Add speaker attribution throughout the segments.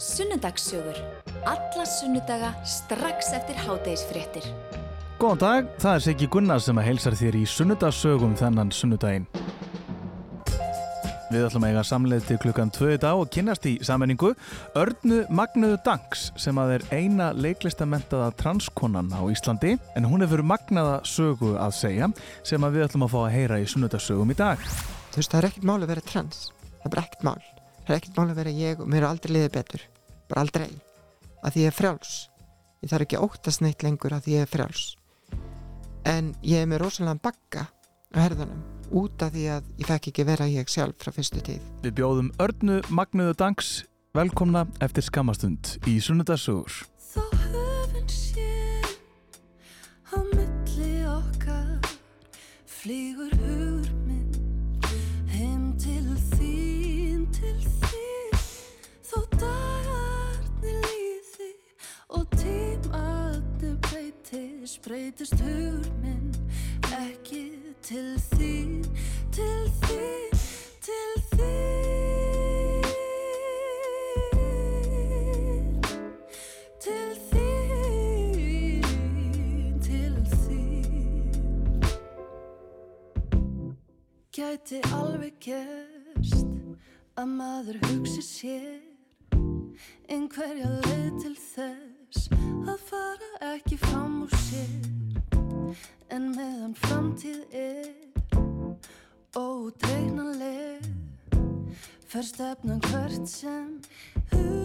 Speaker 1: Sunnudagssögur. Alla sunnudaga strax eftir hádægisfréttir.
Speaker 2: Góðan dag, það er Siggi Gunnar sem að heilsar þér í sunnudagsögum þennan sunnudaginn. Við ætlum að eiga samleið til klukkan 2 í dag og kynast í sammenningu Örnu Magnuðu Danks sem að er eina leiklistamentaða transkonan á Íslandi en hún hefur magnaða sögu að segja sem að við ætlum að fá að heyra í sunnudagsögum í dag.
Speaker 3: Þú veist, það er ekkert mál að vera trans. Það er ekkert mál. Það er ekkert mál að vera ég og mér er aldrei liðið betur. Bara aldrei. Að því ég er frjáls. Ég þarf ekki að óttast neitt lengur að því ég er frjáls. En ég er með rosalega bagga á herðunum út af því að ég fekk ekki vera ég sjálf frá fyrstu tíð.
Speaker 2: Við bjóðum Örnu Magnuðu Danks velkomna eftir skamastund í sunnudagsögur.
Speaker 4: Þá höfum sé á milli okkar flýgur hugur breytist hugur minn ekki til þín, til þín, til þín. Gæti alveg gerst að maður hugsi sér einhverja leið til þess að fara ekki fram úr sér. En meðan framtíð er ódregnanleg fer stefnan hvert sem hurinn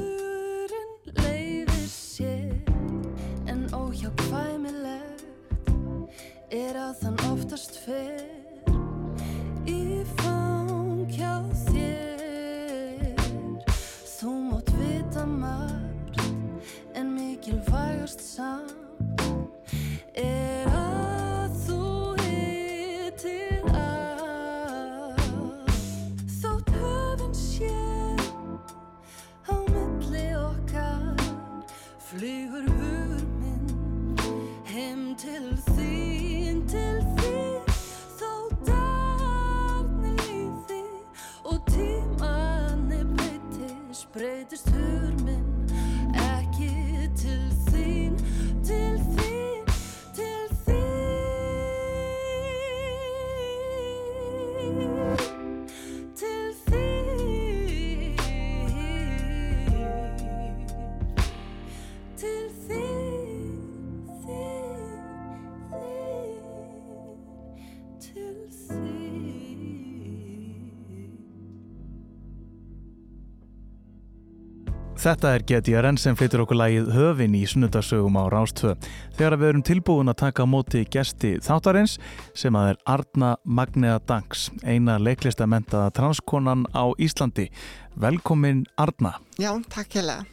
Speaker 2: Þetta er GTRN sem flyttur okkur lagið höfin í sunnudagsögum á Rástvö þegar við erum tilbúin að taka á móti gesti þáttarins sem að er Arna Magnea Danks, eina leiklistamentaða transkonan á Íslandi. Velkomin Arna.
Speaker 3: Já, takk hérlega.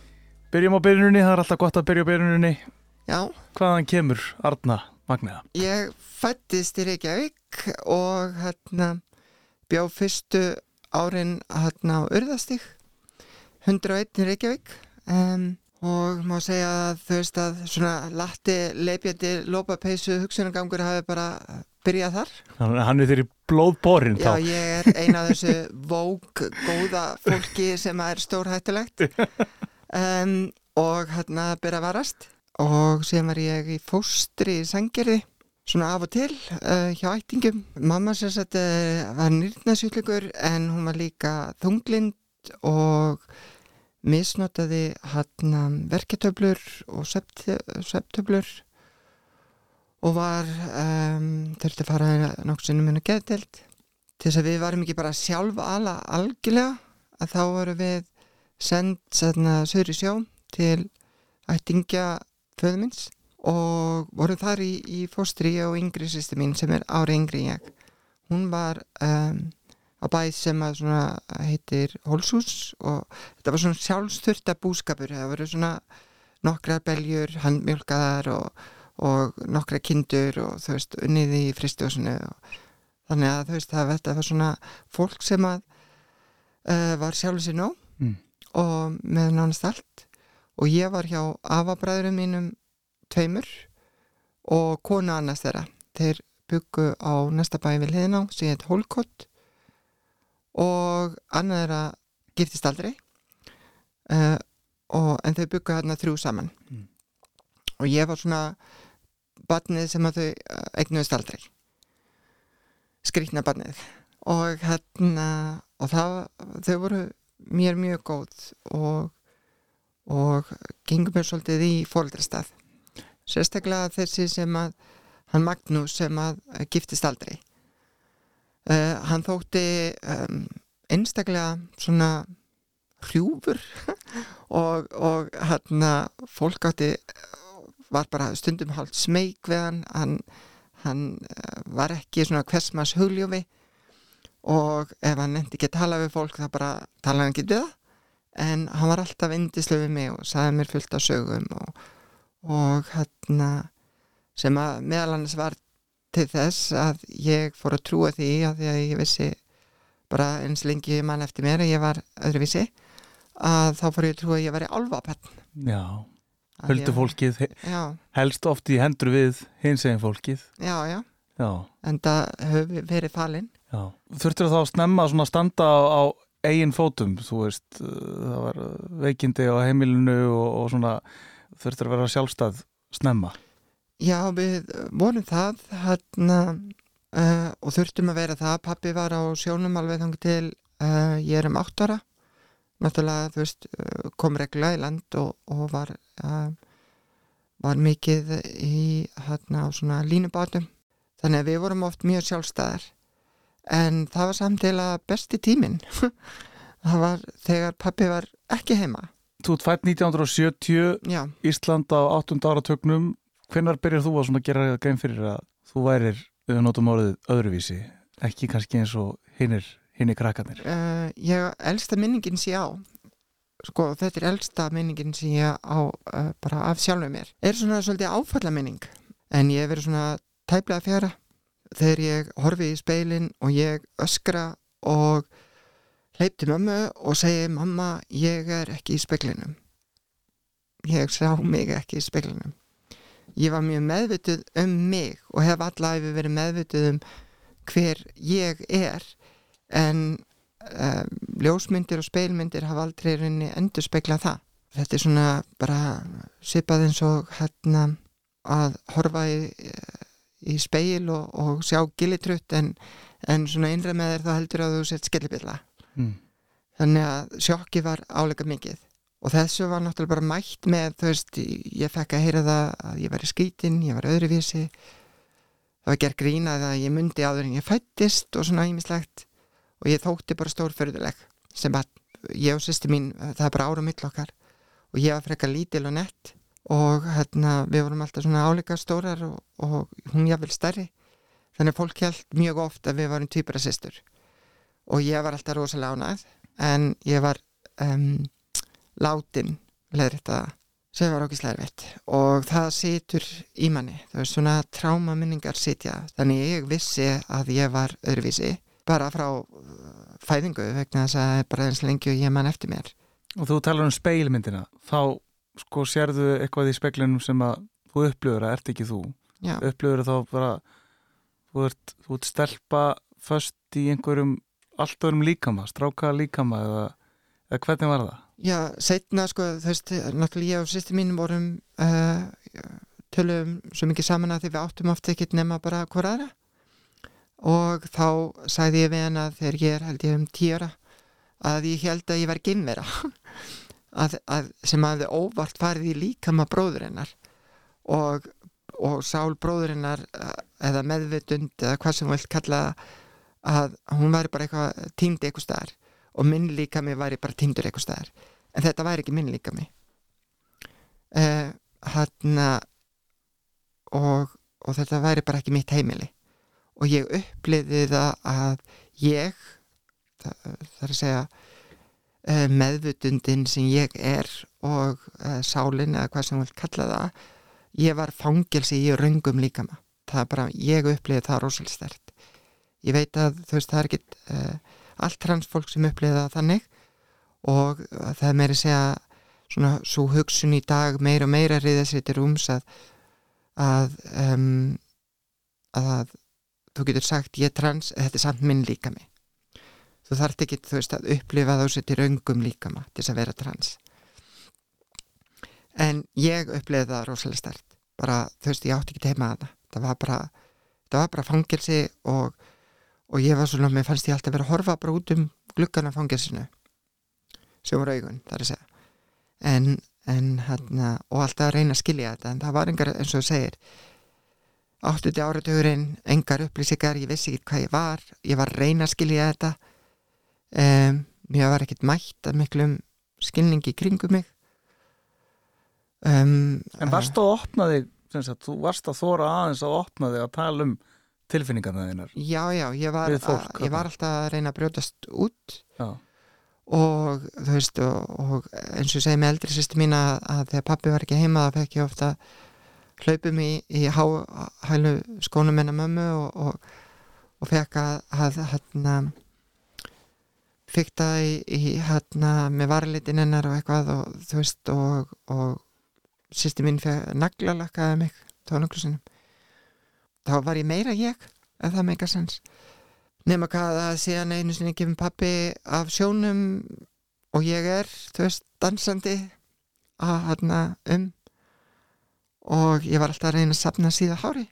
Speaker 2: Byrjum á byrjunni, það er alltaf gott að byrja á byrjunni.
Speaker 3: Já,
Speaker 2: Hvaðan kemur Arna Magnea?
Speaker 3: ég fættist í Reykjavík og hérna bjó fyrstu árin hérna á Urðastík 101 í Reykjavík um, og má segja að þú veist að svona latti leipjandi lópapeysu hugsunargangur hafi bara byrjað þar.
Speaker 2: Hann hann er þeirri blóðborin
Speaker 3: Já,
Speaker 2: þá.
Speaker 3: ég er eina af þessu vók góða fólki sem er stórhættulegt um, og hérna byrja að varast og síðan var ég í fóstri í Sangerði svona af og til uh, hjá ættingum mamma sem sagt uh, var nýrnasjúklingur en hún var líka þunglind og misnotaði hann verketöflur og septöflur og var um, þurfti að fara nokkuð sinnum hennar geðdelt til þess að við varum ekki bara sjálf ala algjörlega að þá voru við send sætna söður í sjó til ættingja föðumins og vorum þar í, í fóstri og yngri sýsti mín sem er ári yngri en ég. Hún var um, á bæð sem að svona heitir Holshús og þetta var svona sjálfsturta búskapur. Það voru svona nokkrar beljur handmjölkaðar og, og nokkra kindur og þú veist unnið í fristjósinu og þannig að þú veist það þetta var svona fólk sem að uh, var sjálfur sér nóg
Speaker 2: Mm.
Speaker 3: og með nánast allt. Og ég var hjá afabræðurum mínum tveimur og konu annars þeirra. Þeir byggu á næsta bæ við hliðina á sem heit Hólkott og annað þeirra giftist aldrei uh, og, en þau byggu hérna þrjú saman.
Speaker 2: Mm.
Speaker 3: og ég var svona barnið sem að þau uh, eignuðist aldrei. Skrýtna barnið. Og hérna og það, þau voru mér mjög góð og, og gengum mér svolítið í fóreldrastað sérstaklega þessi sem að hann Magnús sem að giftist aldrei uh, hann þótti um, einstaklega svona hrjúfur og, og hérna fólk átti var bara stundum hálf smeyk við hann. Hann, hann eh, var ekki svona hversmas hugljófi og ef hann nefndi ekki að tala við fólk þá bara tala hann ekki við það. En hann var alltaf indislega við mig og sagði mér fullt af sögum og, og hérna sem að meðal annars var til þess að ég fór að trúa því að því að ég vissi bara eins lengi mann eftir mér að ég var öðruvísi að þá fór ég að trúa að ég væri álfapenn
Speaker 2: Já, höldu fólkið
Speaker 3: Já,
Speaker 2: helst oft í hendur við hins eginn fólkið.
Speaker 3: Já, já.
Speaker 2: Já,
Speaker 3: en það hefur verið falinn.
Speaker 2: Já. Þurftur þá að snemma svona að standa á, á eigin fótum, þú veist uh, það var veikindi á heimilinu og, og svona þurftur að vera sjálfstæð snemma
Speaker 3: Já, við vorum það hérna uh, og þurftum að vera það. Pappi var á sjónum alveg þannig til uh, ég er um átt ára. Náttúrulega, þú veist, uh, kom regla í land og, og var var mikið í hérna á svona línubátum. Þannig að við vorum oft mjög sjálfstæðar. En það var samtilega besti tíminn. Það var þegar pappi var ekki heima.
Speaker 2: Þú fætt 1970
Speaker 3: já,
Speaker 2: Ísland á 8. áratögnum hvenær byrjar þú að gera grein fyrir að þú værir, við notum orðið öðruvísi, ekki kannski eins og hinnir, hinnir krakkarnir?
Speaker 3: Uh, ég, elsta minningin sé á. Sko, þetta er elsta minningin sem ég á uh, bara af sjálfum mér. Er svona svolítið áfalla minning en ég verið svona tæplega fjara þegar ég horfi í speilin og ég öskra og hleypti mömmu og segi mamma, ég er ekki í speiklinum ég sá mig ekki í speiklinum ég var mjög meðvituð um mig og hef allavega verið meðvituð um hver ég er. En um, ljósmyndir og speilmyndir hafa aldrei rauninni endur speklað það. Þetta er svona bara svipað eins og hérna að horfa í, í speil og, og sjá gillitrutt en, en svona innra með þér þá heldur að þú sett skellibilla
Speaker 2: mm.
Speaker 3: þannig að sjokki var álega mikið og þessu var náttúrulega bara mætt með þú veist, ég fekk að heyra það að ég var í skýtin, ég var öðruvísi. Það var gerð grínað að ég myndi áður en ég fættist og svona ímislegt og ég þótti bara stórförðuleg sem að ég og sýsti mín það er bara ára mill okkar. Og ég var frekar lítil og nett og hérna við vorum alltaf svona áleika stórar og, og hún jáfnvel stærri. Þannig að fólk held mjög oft að við varum týpura sýstur og ég var alltaf rosalega ánægð en ég var um, látin leðrætt að sem var okkur slæðvitt og það situr í manni, það er svona tráma minningar sitja, þannig ég vissi að ég var öðruvísi bara frá uh, fæðingu vegna þess að það er bara eins lengi og ég man eftir mér.
Speaker 2: Og þú talar um speilmyndina þá sko sérðu eitthvað í speklinum sem að þú upplifur að ert ekki þú.
Speaker 3: Já,
Speaker 2: upplifur þá bara þú ert, þú ert stelpa föst í einhverjum allt öðrum líkama, stráka líkama eða, eða hvernig var það?
Speaker 3: Já setna sko, þú veist, náttúrulega ég og sýsti mín vorum uh, tölum svo mikið saman að því við áttum oft ekkert nema bara hver aðra. Og þá sagði ég við hana þegar ég er held ég um tíara að ég held að ég var geimvera. Að, að, sem hafði óvart farið í líkama bróður hennar. Og, og sál bróður hennar eh, eða meðvitund eða hvað sem þú vilt kalla að hún væri bara eitthvað týndi eitthvað staðar og minn líkami væri bara týndur eitthvað staðar. En þetta væri ekki minn líkami uh, hann og, og þetta væri bara ekki mitt heimili. Og ég uppliði það að ég það, það er að segja uh, meðvutundin sem ég er og uh, sálin eða hvað sem þú vilt kalla það ég var fangelsi í raungum líkama. Það er bara, ég uppliði það rosalega stert ég veit að þú veist það er ekki uh, allt transfólk sem uppliði það þannig. Og það er meira að segja svona svo hugsun í dag meira og meira riða sér til rúms að að, um, að þú getur sagt ég er trans, þetta er samt minn líkami. Þú þarft ekki þú veist að upplifa þá sér til raungum líkama til þess að vera trans. En ég upplifði það rosalega stert bara, þú veist, ég átti ekki teima að það það var bara, bara fangilsi og, og ég var svona mér fannst ég alltaf vera að horfa bara út um gluggana fangilsinu sem voru augun, það er að segja. En, en hérna og alltaf að reyna að skilja þetta en það var engar, eins og þú segir áttuti áratugurinn, engar upplýsingar ég vissi ekki hvað ég var ég var að reyna að skilja þetta. Um, mér var ekkert mætt að miklum skilningi kringum mig. Um,
Speaker 2: En varst að opna þig, sem sagt, þú varst að þóra aðeins að opna þig að tala um tilfinningarna þínar.
Speaker 3: Já, já, ég var,
Speaker 2: fólk,
Speaker 3: að, ég var alltaf að reyna að brjótast út
Speaker 2: Já.
Speaker 3: og þú veist og, og eins og ég segi með eldri sýsti mín að, að þegar pappi var ekki heima þá fekk ég ofta hlaupum í, í há, hælu skónum hennar mömmu og, og, og fekk að, að hérna fykta í, í hérna með varlitin hennar og eitthvað og þú veist og, og sýsti mín fekk naglalakkaði mig tónunglu sinum þá var ég meira ég ef það meika sens nema hvað að síðan einu sinni gefum pappi af sjónum og ég er, þú veist, dansandi að hérna um. Og ég var alltaf að reyna að sapna síða hári.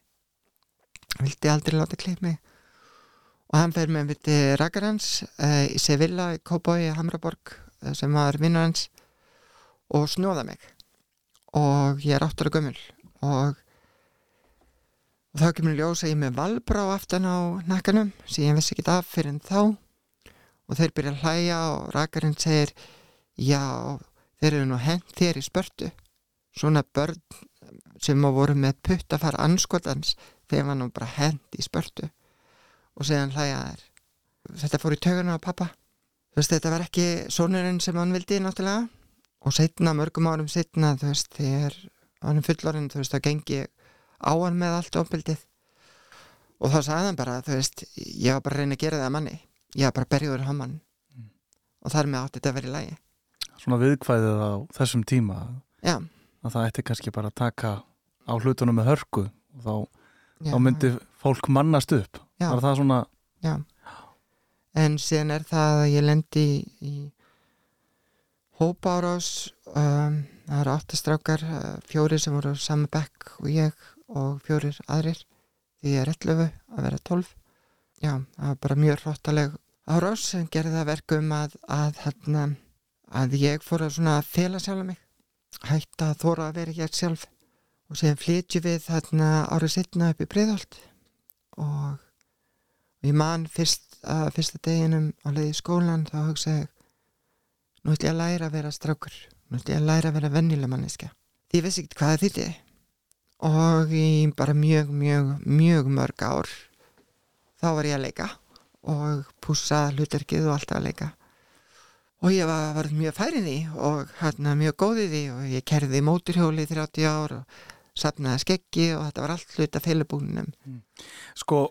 Speaker 3: Vildi aldrei láta kleip mig. Og hann fer með við til Rakarans uh, í Sevilla, í Kóboi, í Hamraborg uh, sem var vinnur hans og snóða mig. Og ég er áttur og gömul og og þá kemur ljós að ég með valbrá aftan á nakkanum sem ég vissi ekki af fyrir en þá. Og þeir byrja að hlæja og rakarinn segir já, þeir eru nú hent þér í spörtu. Svona börn sem að voru með putt að fara anskotans þeir var nú bara hent í spörtu. Og segja hlæja þær þetta fór í töguna á pappa þú veist, þetta var ekki sonurinn sem hann vildi náttúrulega. Og setna, mörgum árum setna þú veist, þegar hann er fullorinn þú veist, þá gengi á hann með allt ofbildið og þá sagði hann bara, þú veist ég var bara að reyna að gera það að manni. Ég var bara að berja úr hamann. Og þar með átti þetta að vera í lagi.
Speaker 2: Svona viðkvæðið á þessum tíma
Speaker 3: já,
Speaker 2: að það ætti kannski bara að taka á hlutunum með hörku og þá,
Speaker 3: já,
Speaker 2: þá myndi fólk mannast upp.
Speaker 3: Já.
Speaker 2: Var það svona,
Speaker 3: já. en síðan er það að ég lendi í, í hópárás um, það eru áttastrákar uh, fjórir sem voru á sama bekk og ég og fjórir aðrir því ég er 11 að vera 12 já, það var bara mjög hróttaleg árás sem gerði það verkum að að, hérna, að ég fór að svona fela sjálf mig hætta að þóra að vera ég sjálf. Og síðan flytju við þarna árið setna upp í Breiðholt og, ég man fyrst að fyrsta deginum á leiði skólan þá hugsaði nú ætlum ég að læra að vera strákur. Nú ætlum ég að læra að vera vennileg manneska því ég vissi ekki hvað það þýtti og í bara mjög, mjög, mjög mörg ár þá var ég að leika og pússa hlutverkið og alltaf að leika. Og ég var, var mjög færin því og hérna mjög góðið því og ég kerði móturhjóli í 30 ár og sapnaði skeggi og þetta var allt hlut af feilubúnum
Speaker 2: sko,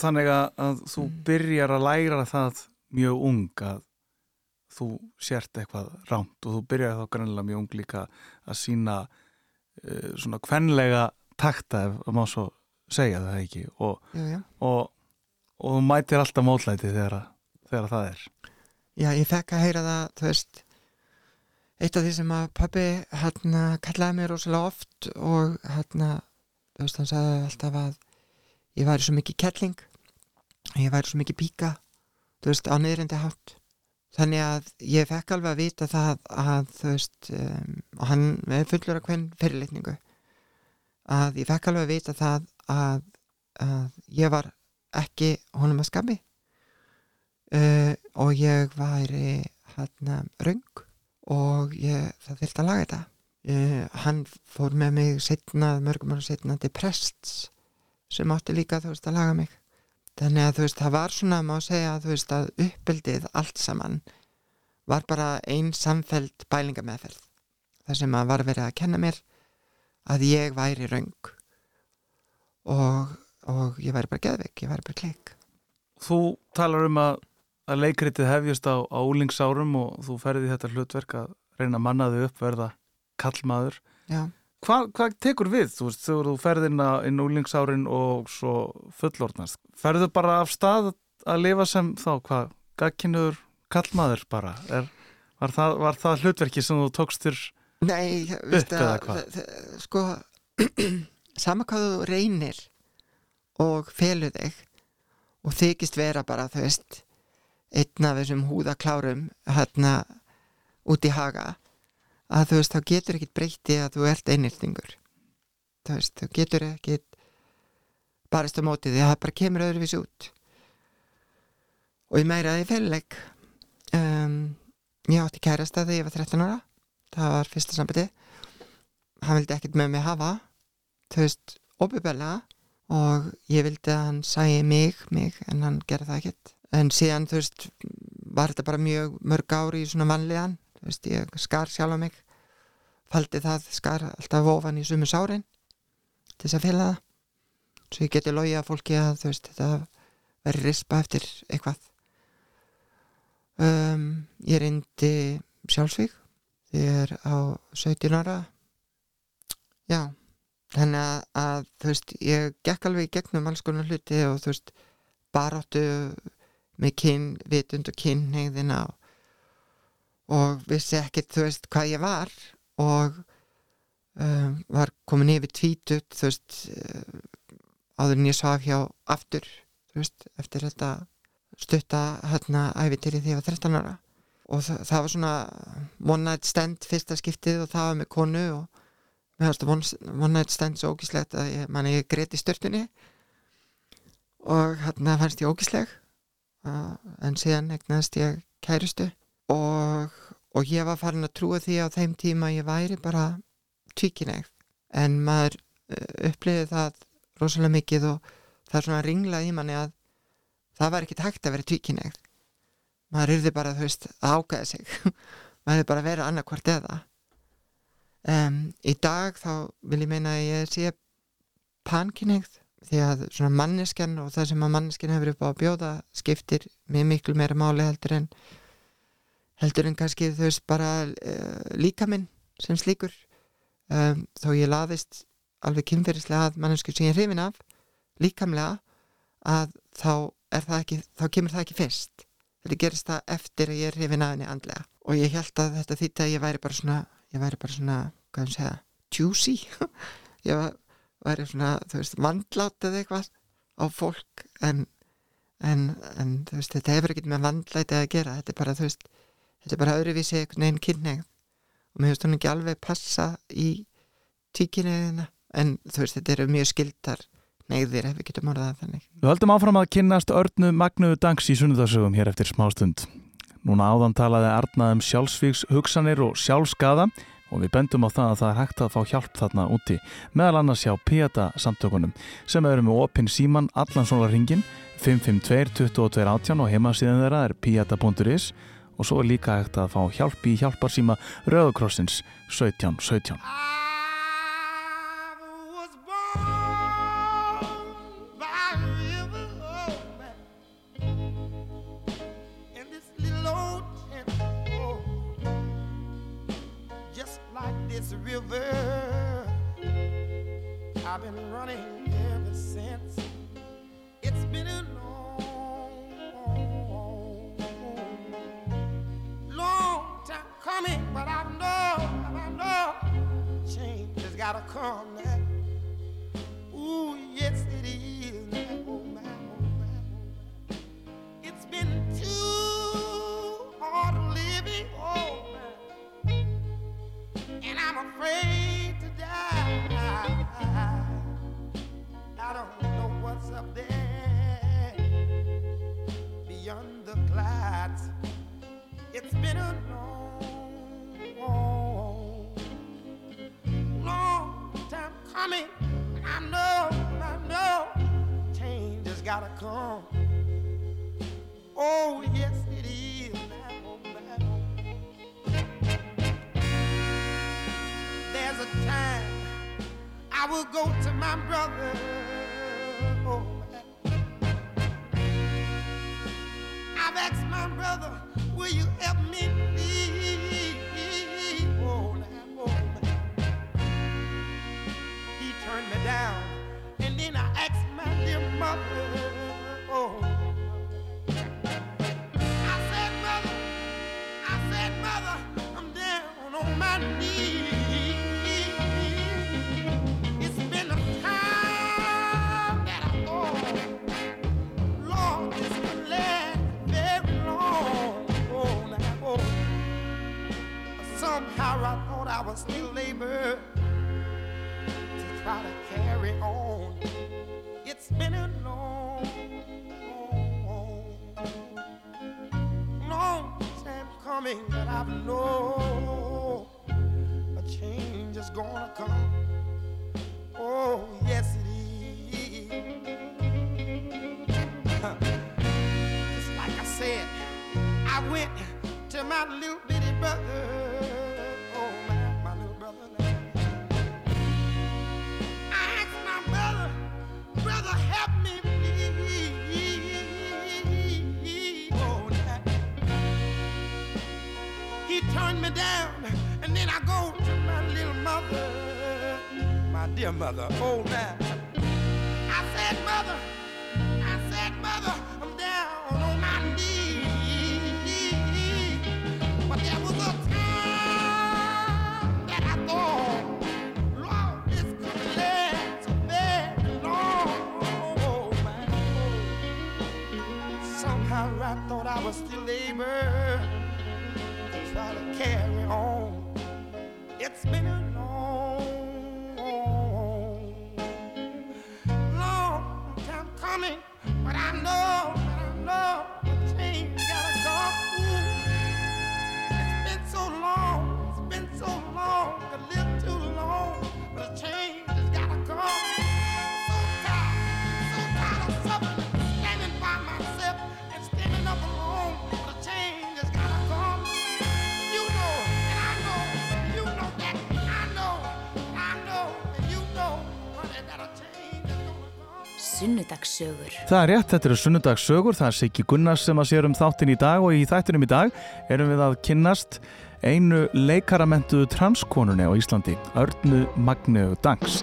Speaker 2: þannig að, að þú
Speaker 3: Mm.
Speaker 2: byrjar að læra það mjög ung að þú sért eitthvað rámt og þú byrjar þá grannlega mjög ung líka að sína svona kvenlega takta ef að má svo segja það ekki? Og,
Speaker 3: já, já.
Speaker 2: og, og þú mætir alltaf mótlæti þegar, þegar að það er.
Speaker 3: Já, ég fekk að heyra það þú veist eitt af því sem að pabbi hérna kallaði mig rosalega oft og hérna þú veist, hann sagði alltaf að ég væri svo mikið kettling ég væri svo mikið píka þú veist, á niðrindi hátt þannig að ég fekk alveg að vita það að þú veist um, og hann er fullur af hvern fyrirlitningu að ég fekk alveg að vita það að, að ég var ekki honum að skami uh, og ég væri hérna röng og ég, það þurfti að laga þetta. Uh, hann fór með mig setna, mörgum ára setna til prests sem átti líka þú veist að laga mig þannig að þú veist það var svona má segja þú veist að uppbyldið allt saman var bara ein samfeld bælingameðferð. Það sem að var verið að kenna mér að ég væri röng og, og ég væri bara geðveik, ég væri bara kleik
Speaker 2: Þú talar um að, að leikritið hefjast á, á úlingsárum og þú ferði þetta hlutverk að reyna að manna þau upp verða kallmaður.
Speaker 3: já,
Speaker 2: Hvað, hvað tekur við, þú veist, þegar þú ferði inn, inn úlingsárin og svo fullorðnast? Ferðu bara af stað að lifa sem þá, hvað, gagkinnur kallmaður bara? Er, var, það, var það hlutverki sem þú tókstir
Speaker 3: Nei, veistu
Speaker 2: eða
Speaker 3: að,
Speaker 2: hvað?
Speaker 3: sko, sama hvað þú reynir og felur þig og þykist vera bara, þú veist, einn af þessum húðaklárum hérna út í haga, að þú veist, þá getur ekkit breytti að þú ert einhildingur. Þú veist, þú getur ekkit barist á móti því að það bara kemur öðruvís út. Og ég meira að ég feluleik. Um, ég átti kærasta þegar ég var 13 ára það var fyrsta sambandi hann vildi ekkert með mig hafa þú veist, óbyrbelega og ég vildi að hann sæi mig, mig en hann gerði það ekkert en síðan, þú veist, var þetta bara mjög mörg ári í svona vanlíðan veist, ég skar sjálf á mig. Faldi það, skar alltaf ofan í sumu sárin til þess að fela það. Svo ég geti logið að fólki að þú veist, þetta veri rispa eftir eitthvað. Um, ég reyndi sjálfsvík þegar á 17 ára. Já þannig að, að þú veist ég gekk alveg í gegnum alls konar hluti og þú veist baráttu með kyn, vitund og kynhegðina og, og vissi ekkert þú veist hvað ég var og um, var komin yfir tvítut þú veist uh, áður en ég svaf hjá aftur þú veist eftir þetta stutta hérna æfitýri því ég var 13 ára. Og það, það var svona one night stand fyrsta skiptið og það var með konu og mér fannst one, one night stand svo ógíslegt að ég, man, ég greiti störtunni og hérna fannst ég ógísleg uh, en síðan egnaðist ég kærustu og, og ég var farin að trúa því á þeim tíma ég væri bara tvíkinegð en maður uh, upplifið það rosalega mikið og það er svona ringlað í manni að það var ekkit hægt að vera tvíkinegð maður yrði bara, þú veist, að ágæða sig. Maður yrði bara að vera annarkvart eða. Um, í dag þá vil ég meina að ég sé pankinnigð því að svona manneskjan og það sem að manneskjan hefur upp á að bjóða skiptir með miklu meira máli heldur en heldur en kannski þú veist bara uh, líkaminn sem slíkur. Um, þó ég laðist alveg kynferðislega að mannesku sem ég er hrifin af líkamlega að þá ekki, þá kemur það ekki fyrst. Þetta gerist það eftir að ég er hrifin af henni andlega. Og ég held að þetta þýtti að ég væri bara svona ég væri bara svona, hvað ég segja juicy. Ég var, væri svona, þú veist, vandlát eða eitthvað á fólk en, en, en þú veist, þetta hefur ekkert með vandlæti að gera. Þetta er bara, þú veist, þetta er bara öðruvísi einhvern veginn kynneigð og mér finnst hún ekki alveg passa í tvíkynneigðina en þú veist, þetta eru mjög skildar neigðir ef við getum orðað þannig.
Speaker 2: Við höldum áfram að kynnast Örnu Magnuðu Dangs í sunnudagsögum hér eftir smástund. Núna áðan talaði Arna um sjálfsvíks hugsanir og sjálfskaða og við bendum á það að það er hægt að fá hjálp þarna úti meðal annars hjá Piata samtökunum sem eru með opinn síman allan svona ringin 552 2218 og heimasíðan þeirra er piata.is og svo er líka hægt að fá hjálp í hjálparsýma Rauðakrossins 1717.
Speaker 5: 17. Mother. Oh, now. I know,
Speaker 1: Sunnudagssögur.
Speaker 2: Það er rétt, þetta eru sunnudagssögur, það er Siggi Gunnars sem að sér um þáttin í dag og í þættinum í dag erum við að kynnast einu leikaramentuðu transkonunni á Íslandi, Örnu Magneu Dangs.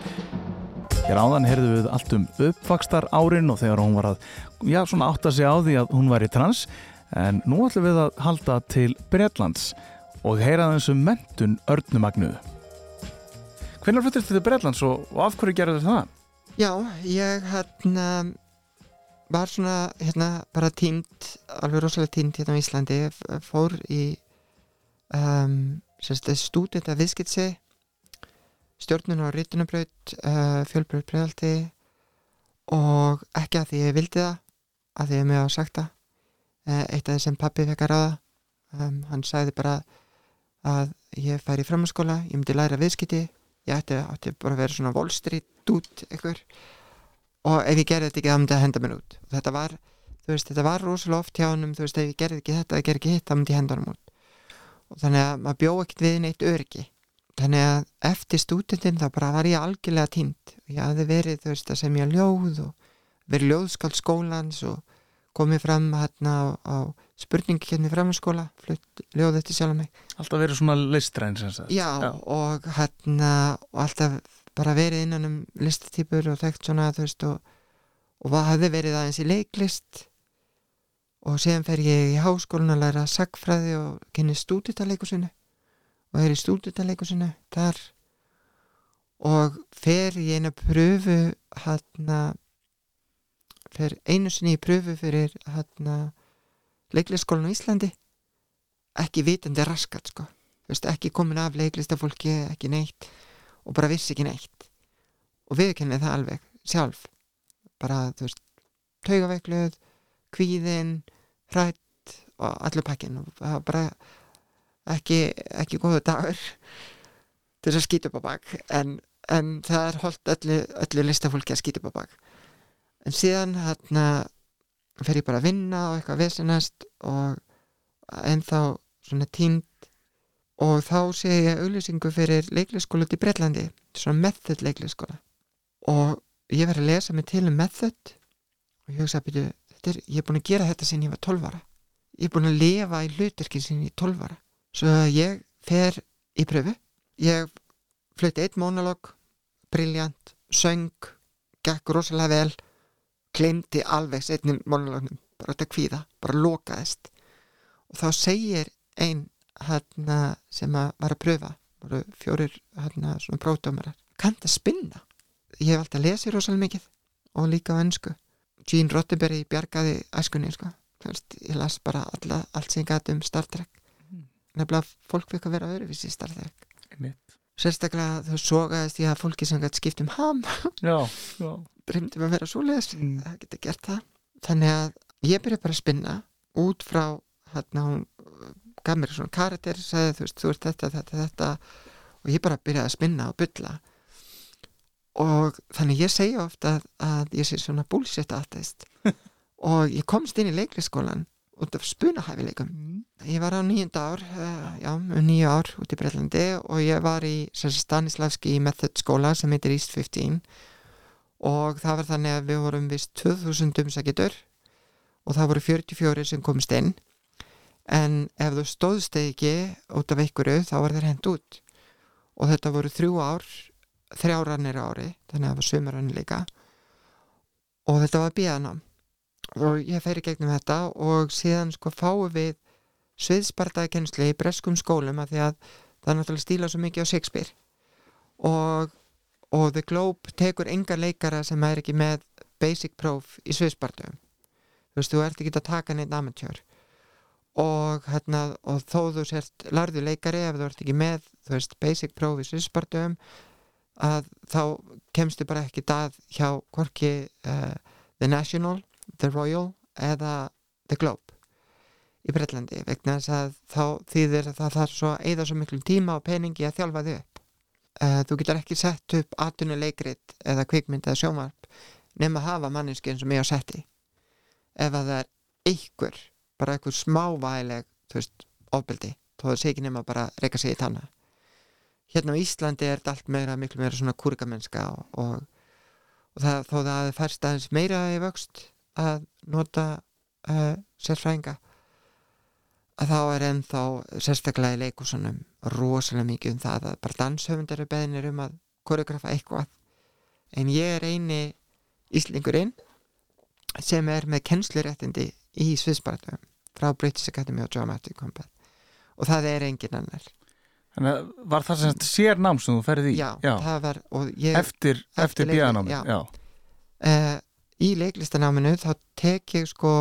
Speaker 2: Hér áðan heyrðu við allt um uppvakstar árin og þegar hún var að, já, svona átta sig á því að hún var í trans, en nú ætlum við að halda til Bretlands og heyra þessum mentun Örnu Magneu. Hvernig fluttir þetta til Bretlands og, og af hverju gerðu þetta það?
Speaker 3: Já, ég hérna var svona hérna bara tímt, alveg rosalega tímt hérna á Íslandi, fór í um, stúdenta viðskiptsi stjórnun og rítunabraut uh, fjölbraut bregðaldi og ekki að því ég vildi það að því ég með á uh, eitt af því sem pappi fekk að ráða. Um, hann sagði bara að ég færi í framhanskóla, ég myndi læra viðskipti ég ætti, ætti bara að vera svona Wall Street út ykkur og ef ég gerði þetta ekki þá myndi það henda mér út. Og þetta var, þú veist, þetta var rosalega oft hjá honum, þú veist, ef ég gerði ekki þetta, ég gerði ekki hitt þá myndi ég henda honum út. Og þannig að maður bjó ekkert við neitt öryggi. Þannig að eftir stúdendin þá bara var ég algjörlega tínt ég hafði verið, þú veist, að semja ljóð og verið ljóðskáld skólans og komið fram hérna á, á spurningi hérna í framhanskóla flutt ljóð eftir sjálf mig.
Speaker 2: Alltaf verið svona listræn sagt.
Speaker 3: Já, og hérna og alltaf bara verið innan um listatýpur og þekkt svona veist og, og hvað hafði verið aðeins í leiklist. Og síðan fer ég í háskólan að læra sagfræði og kynni stúditaleikusinu og er í stúditaleikusinu þar. Og fer í eina pröfu hérna fer einu sinni í pröfu fyrir hérna leiklisskólan á Íslandi. Ekki vitandi raskat sko. Þú veist, ekki komin af leiklistafólki ekki neitt. Og bara vissi ekki neitt. Og viðkennið það alveg sjálf. Bara, þú veist, taugaveikluð kvíðin, hrætt og allur pakkin og það var bara ekki, ekki góðu dagur til þess að skýta upp á bak. En, en það er holdt öllu, öllu listafólki að skýta upp á bak en síðan hérna fer ég bara að vinna og eitthvað vesinast og ennþá svona tímt og þá sé ég auglýsingu fyrir leiklisskóla út í Breitlandi svona method leiklisskóla. Og ég verið að lesa mig til um method og ég hugsa að byrju er, ég er búin að gera þetta sinni ég var 12 ára. Ég er búin að lifa í hluturkin sinni í 12 ára. Svo ég fer í pröfu ég flutti eitt monolog briljant, söng gekk rosalega vel glemdi alveg setnum monolognum bara þetta kvíða, bara lokaðist. Og þá segir ein hérna, sem að var að pröfa voru fjórir hérna, svona prófdómarar kanntu að spinna? Ég hef alltaf lesið rosalega mikið og líka á ennsku Gene Roddenberry bjargaði æskunni sko. Ég las bara alla, allt sem ég gæti um Star Trek. Nefnilega fólk fikk að vera öðruvísi í Star Trek.
Speaker 2: Einmitt.
Speaker 3: Sérstaklega þú sogaðist ég að fólki sem gæti skipt um ham. Reymdum að vera svoleiðis
Speaker 2: Mm.
Speaker 3: það geta gert það. Þannig að ég byrja bara að spinna út frá hérna hún uh, gaf mér svona karakter sagði þú veist þú ert þetta, þetta, þetta. Og ég bara byrjaði að spinna og bylla og þannig ég segja ofta að, að ég sé svona bullshit artist. Og ég komst inn í leikliskólan út af spunahæfileikum. Ég var á nýjunda ár uh, já, um nýju ár út í Breitlandi og ég var í Stanislavski Method skóla sem heitir East 15 og það var þannig að við vorum vist 2000 umsækjetur og það voru 44 sem komst inn. En ef þú stóðst ekki út af einhverju þá var þeir hent út. Og þetta voru þrjú ár þrjárannir ári þannig að það var sömurannir líka. Og þetta var bíðanám og ég fer í gegnum þetta og síðan sko fáum við sviðspartakennslu í breskum skólum að því að það er náttúrulega stíla svo mikið á Shakespeare. Og, og The Globe tekur enga leikara sem er ekki með basic próf í sviðspartum þú veist, þú ert ekki að taka neitt amatjör og, hérna, og þó þú sért larðu leikari ef þú ert ekki með þú veist, basic próf í sviðspartum að þá kemstu bara ekki dað hjá hvorki uh, The National, The Royal eða The Globe í Breitlandi vegna þess að þá þýðir að það þarf svo að eyða svo miklum tíma og peningi að þjálfa þau upp. Uh, þú getur ekki sett upp atvinnuleikrit eða kvikmynd eða sjónvarp nema að hafa manneski eins og mig á setti ef að það er einhver bara einhver smávægileg þú veist, ofbeldi þó það sé ekki bara að reyka sig í tanna hérna á Íslandi er þetta allt meira miklu meira svona kúrikamennska og, og, og það, þó það færst aðeins meira í vöxt að nota uh, sérfræðinga að þá er ennþá sérstaklega í leikusunum rosalega mikið um það að bara danshöfund eru beðinir um að koreografa eitthvað en ég er eini Íslingurinn sem er með kennsluréttindi í sviðspartum frá British Academy of Dramatic Combat og það er engin annar
Speaker 2: Þannig að var það sem sér nám sem þú ferði í?
Speaker 3: já, það var ég,
Speaker 2: Eftir, eftir,
Speaker 3: eftir
Speaker 2: bíðanámi?
Speaker 3: leikli-
Speaker 2: Já.
Speaker 3: uh, í leiklistanáminu þá tek ég sko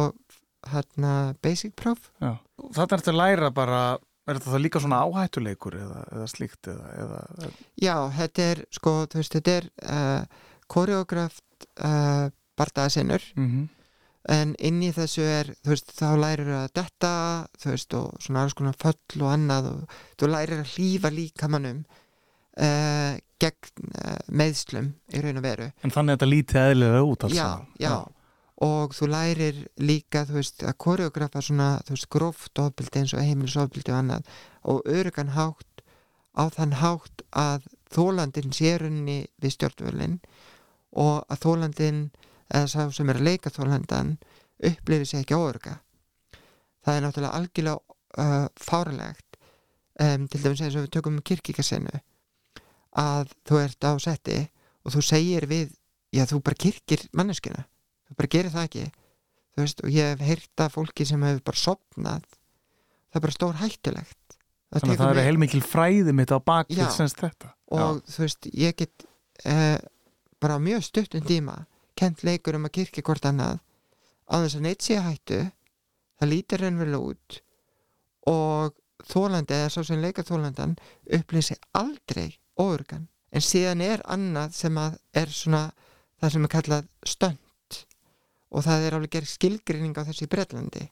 Speaker 3: hérna basic próf
Speaker 2: já. Þetta er eftir að læra bara, er þetta líka svona áhættuleikur eða, eða slíkt eða, eða
Speaker 3: já, þetta er sko, þú veist, þetta er uh, koreograft uh, bardaðasinnur.
Speaker 2: Mm
Speaker 3: en inn í þessu er, þú veist, þá lærir að detta, þú veist, og svona alls konar föll og annað og þú lærir að hlýfa líkamannum uh, gegn uh, meðslum í raun og veru.
Speaker 2: En þannig að þetta lítið eðlilega út alls
Speaker 3: já,
Speaker 2: saman.
Speaker 3: já, og þú lærir líka, þú veist, að koreografa svona, þú veist, gróft ofbildi eins og heimilisofbildi og annað og örugan hátt á þann hátt að þólandin sérunni við stjórnvölin og að þólandin eða sá sem er að leika þólandan upplifir sig ekki óörga það er náttúrulega algjörlega uh, fáralegt um, til dæmis eins og við tökum kirkikasenu að þú ert á setti og þú segir við já þú bara kirkir manneskina þú bara gerir það ekki. Veist, og ég hef heyrt af fólki sem hefur bara sopnað það er bara stór hættulegt.
Speaker 2: Þannig að það eru heilmikil fræði mitt á bakvið
Speaker 3: Já.
Speaker 2: semst þetta.
Speaker 3: og þú veist, ég get uh, bara mjög stuttum tíma kent leikur um að kirkja hvort annað. Á þess að neitt sé hættu. Það lítir raunverulega út. Og þólandi eða svo sem leikar þólandan upplýsi aldrei óurgan en síðan er annað sem að er svona það sem er kallað stönd og það er alveg gerð skilgrinning á þessu í Bretlandi.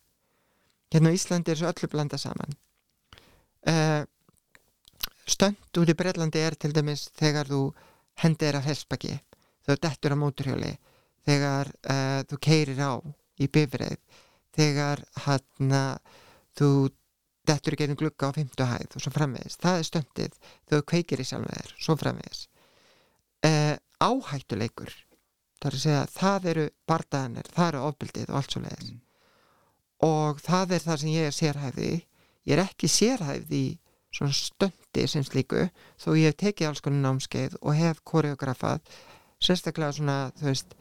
Speaker 3: Hérna á Íslandi er svo öllu blanda saman. Uh, stönd út í Bretlandi er til dæmis þegar þú hendir af helsbaki þú dettur á móturhjóli þegar uh, þú keirir á í bifreið þegar hann þú dettur í gegnum glugga á fymtu hæð og svo framvegis, það er stöndið. Þú kveikir í sjálfum þér, svo framvegis. Uh, áhættuleikur það er að segja, það eru bardaðanir, það eru ofbildið og allt svo leiðis og það er það sem ég er sérhæfði ég er ekki sérhæfði í svona stöndi sem slíku þó ég hef tekið alls konar námskeið og hef koreografað sérstaklega svona, þú veist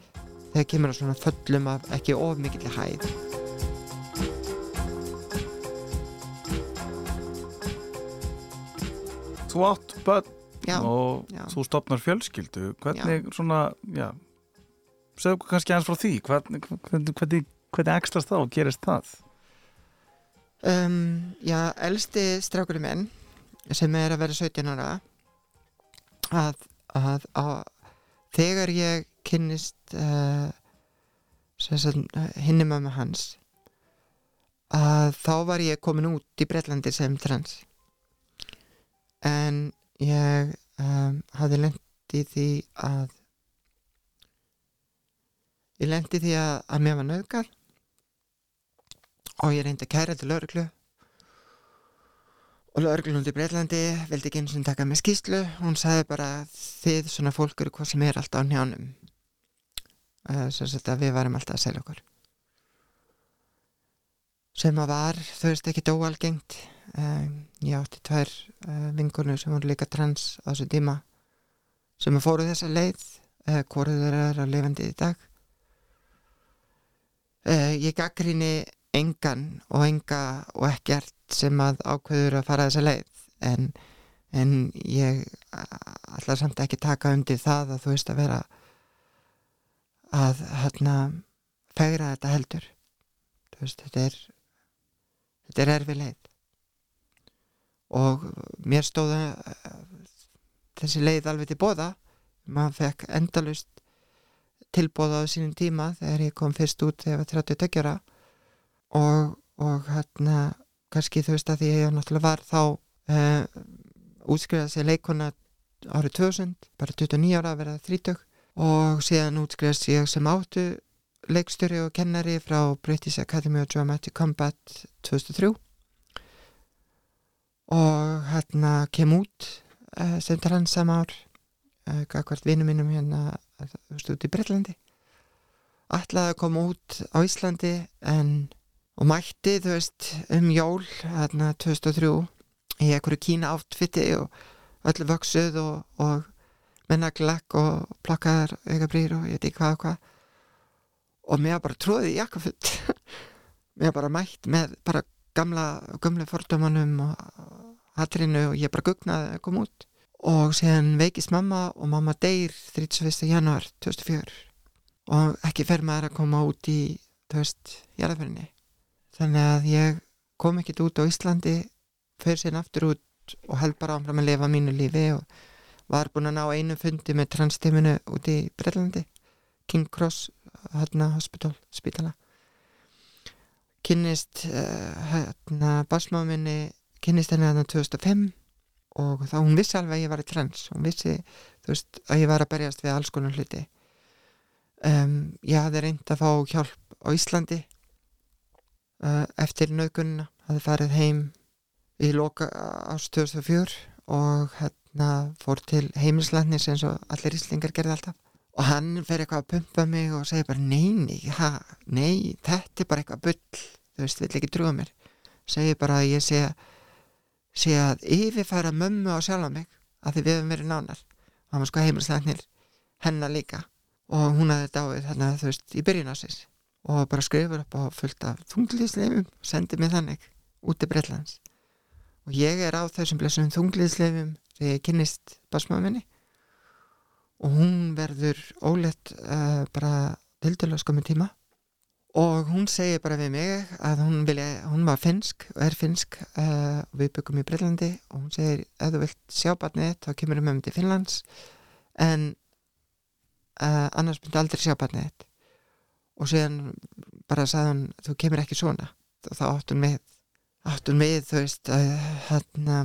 Speaker 3: þegar kemur að svona föllum af ekki of mikill hæð
Speaker 2: þú átt börn
Speaker 3: já,
Speaker 2: og
Speaker 3: já.
Speaker 2: þú stopnar fjölskyldu. Hvernig svona, já segðu okkur kannski eins frá því. Hvernig, hvernig, hvernig, hvernig ekstrast það og gerist það?
Speaker 3: Um, já, elsti strákurinn minn sem er að vera 17 ára að, að, að þegar ég kynnist uh, hinni mamma hans að þá var ég komin út í Breitlandi sem trans en ég um, hafði lent í því að ég lendi því að, að mér var nöðgat og ég reyndi að kæra til lauruglu og lauruglu út í Breitlandi vildi ekki eins og taka með skýslu hún sagði bara þið svona fólk eru hvað sem er alltaf á njánum uh, sem sagt að við varum alltaf að selja okkur. Sem að var þau veist ekki dóalgengt um, ég átti tvær uh, vingunum sem voru líka trans á þessu tíma sem fóru þessa leið uh, hvoru þeirra er að lifandi í dag. Uh, ég gaggríni engan og enga og ekkert sem að ákveður að fara þessa leið en, en ég ætla samt ekki taka undir það að þú veist að vera að hérna fegra þetta heldur. Veist þetta er þetta er erfi leið og mér stóða þessi leið alveg til bóða maður fekk endalust tilbóða á sínum tíma þegar ég kom fyrst út þegar ég var 32 ára. Og, og hérna kannski þú veist að því ég náttúrulega var þá uh, útskriðað sér leikona árið 2000 bara 29 ára að vera 30 og síðan útskriðast ég sem áttu leikstjóri og kennari frá British Academy of Dramatic Combat 2003 og hérna kem út uh, sem trans sama ár uh, hvert vinnu mínum hérna þú veist, út í Breitlandi ætlaði að koma út á Íslandi en og mætti, þú veist, um jól hérna 2003 í einhverju kína áttfitti og öllu vöksuð og, og mennaglekk og plakkaðar aukabrýr og ég veit ekki hvað og hvað. Og mér bara tróði jakkafutt mér bara mætt með bara gamla, gamla fordómanum og hatrinu og ég bara gugnaði að koma út. Og síðan veikist mamma og mamma deyr 31. januar 2004 og ekki fer maður að koma út í jarðaferinni þannig að ég kom ekkit út á Íslandi fyrir síðan aftur út og held bara áfram að lifa mínu lífi og var búin að ná einu fundi með transtíminu út í Breitlandi King Cross hérna hospital, spítala kynnist uh, hérna basmáminni kynnist henni hérna 2005 og þá hún vissi alveg að ég var í trans. Hún vissi, veist, að ég var að berjast við alls konar hluti. Um, ég hafði reynd að fá hjálp á Íslandi uh, eftir nöðgunna hafði farið heim í loka ást 2004 og hérna fór til heimilslandnis eins og allir íslingar gerði alltaf og hann fer eitthvað að pumpa mig og segir bara nei, nei, þetta er bara eitthvað bull, þú veist, vill ekki trúa mér. Segir bara að ég sé sé að yfirfæra mömmu á sjálf mig að því við hefum verið nánar. Og hann var sko heimilslæknir hennar líka. Og hún hafði dáið þarna þú veist í byrjun ásins og bara skrifur upp á fullt af þunglýðsleifum sendið mér þannig út í Breitlands og ég er á þessum blessum þunglýðsleifum þegar ég kynnist basmáminni og hún verður óleitt uh, bara tildulega skömmu tíma. Og hún segir bara við mig að hún vilja, hún var finsk og er finsk uh, og við byggum í Breitlandi og hún segir ef þú vilt sjá barnið þá kemur við með um til Finnlands. En uh, annars myndi aldrei sjá barnið og síðan bara sagði hún þú kemur ekki svona. Og þá átt hún með átt hún með þú veist að hérna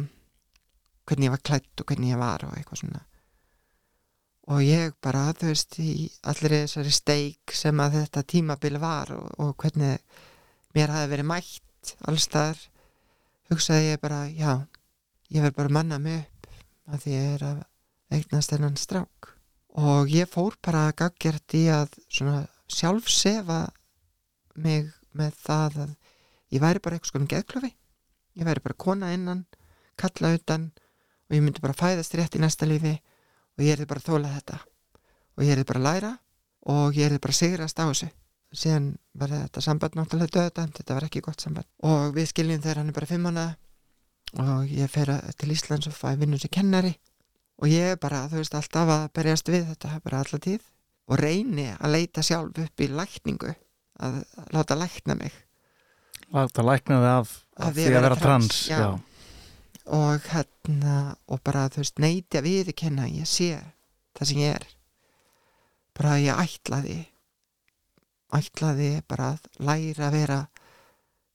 Speaker 3: hvernig ég var klætt og hvernig ég var og eitthvað svona og ég bara, þú veist, í allir þessari steik sem að þetta tímabil var og, og hvernig mér hafi verið mætt allstaðar hugsaði ég bara, já ég verð bara manna mig upp að því ég er að eignast þennan strák. Og ég fór bara að gaggjart í að svona sjálfsefa mig með það að ég væri bara eitthvað svona geðklofi. Ég væri bara kona innan kalla utan og ég myndi bara fæðast rétt í næsta lífi og ég erði bara að þóla þetta. Og ég erði bara að læra og ég erði bara að sigrast á þessu. Síðan var þetta samband náttúrulega döðdæmt þetta var ekki gott samband og við skiljum þegar hann er bara fimm mánuða og ég fer að- til Íslands og fæ vinnu sem kennari. Og ég er bara, þú veist, alltaf að berjast við þetta bara alla tíð. Og reyni að leita sjálf upp í lækningu að láta lækna mig.
Speaker 2: Láta lækna þið af, af því að vera trans,
Speaker 3: já.
Speaker 2: já.
Speaker 3: Og hérna og bara þú veist neyti að viðurkenna að ég sé það sem ég er. Bara að ég ætlaði ætlaði bara að læra að vera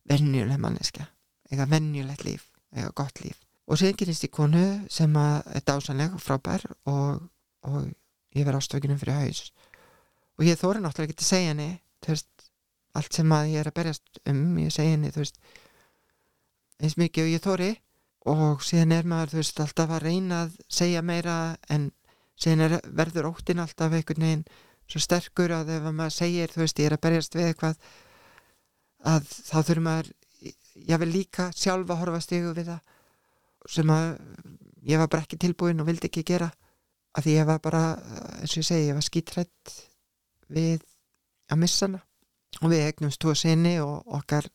Speaker 3: venjuleg manneska eiga venjulegt líf, eiga gott líf. Og sér gerist í konu sem að er dásanleg og frábær og, og ég verð ástökinum fyrir haus. Og ég þóri náttúrulega ekki að segja henni þú veist, allt sem að ég er að berjast um ég segi henni, þú veist eins mikið og ég þóri og síðan er maður, þú veist, alltaf að reyna að segja meira en síðan er, verður óttin alltaf einhvern veginn svo sterkur að ef maður segir, þú veist, ég er að berjast við eitthvað að þá þurfum maður ég vil líka sjálfa horfa stigu við það sem að ég var bara ekki tilbúin og vildi ekki gera. Að því ég var bara, eins og ég segi, ég var skítrætt við að missa hana. Og við eignumst tvo sinni og okkar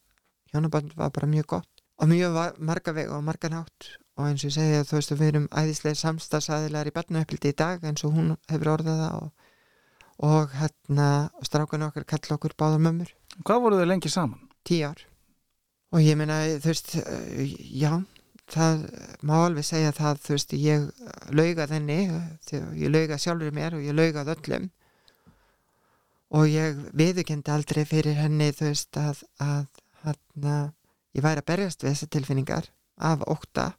Speaker 3: hjónaband var bara mjög gott og mjög marga veg og marga nátt og eins og að þú veist að við erum æðislega samstagsæðilegar í barnauppliti í dag eins og hún hefur orðað það og, og hérna strákan okkar kalla okkur báðar mömmur.
Speaker 2: Hvað voru þau lengi saman?
Speaker 3: tíu ár. Og ég meina þú veist já það má alveg segja það þú veist ég laugað henni þegar ég laugað sjálfur mér og ég laugað öllum. Og ég viðurkendi aldrei fyrir henni þú veist að, að hann ég væri að berjast við þessar tilfinningar af ótta.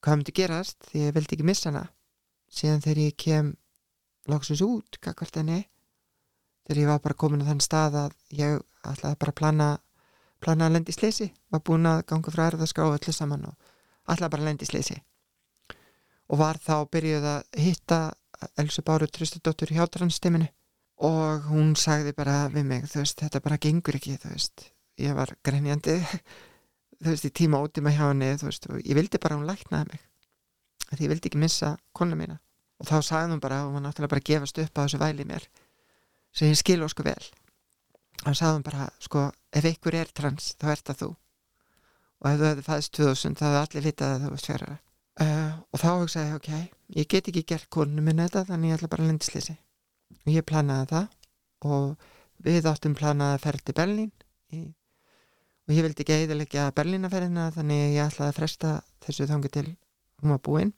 Speaker 3: Hvað myndi gerast því ég vildi ekki missa hana? Síðan þegar ég kem loksins út kakvart henni þegar ég var bara komin á þann stað að ég ætlaði bara að plana plana að lendi í sleysi var búin að ganga frá erðaskrá öllu saman og ætlaði bara að lendi í sleysi og var þá byrjuð að hitta Elsu Báru Tristadóttur hjá transstiminu og hún sagði bara við mig, þú veist, þetta bara gengur ekki, þú veist, ég var grenjandi þú veist, í tíma og tíma hjá henni, þú veist, og ég vildi bara að hún læknaði mig, því ég vildi ekki missa konu mína, og þá sagði hún bara og hún náttúrulega bara að gefast upp á þessu væli mér. Sem ég skil ósku vel. Og sagði hún bara, sko ef einhver er trans, þá ert það þú. Og ef þú hefði fæðist 2000 þá hefði allir vitað að þú varst fjárara uh, og þá hugsaði ég, ok ég get ekki gert koninu minna þetta, þannig ég ætla bara að lendisleysi og ég planaði það. Og við áttum planaði að ferð til Berlín í, og ég vildi ekki eðilegja Berlínaferðina þannig ég ætlaði að fresta þessu þangu til hún var búin.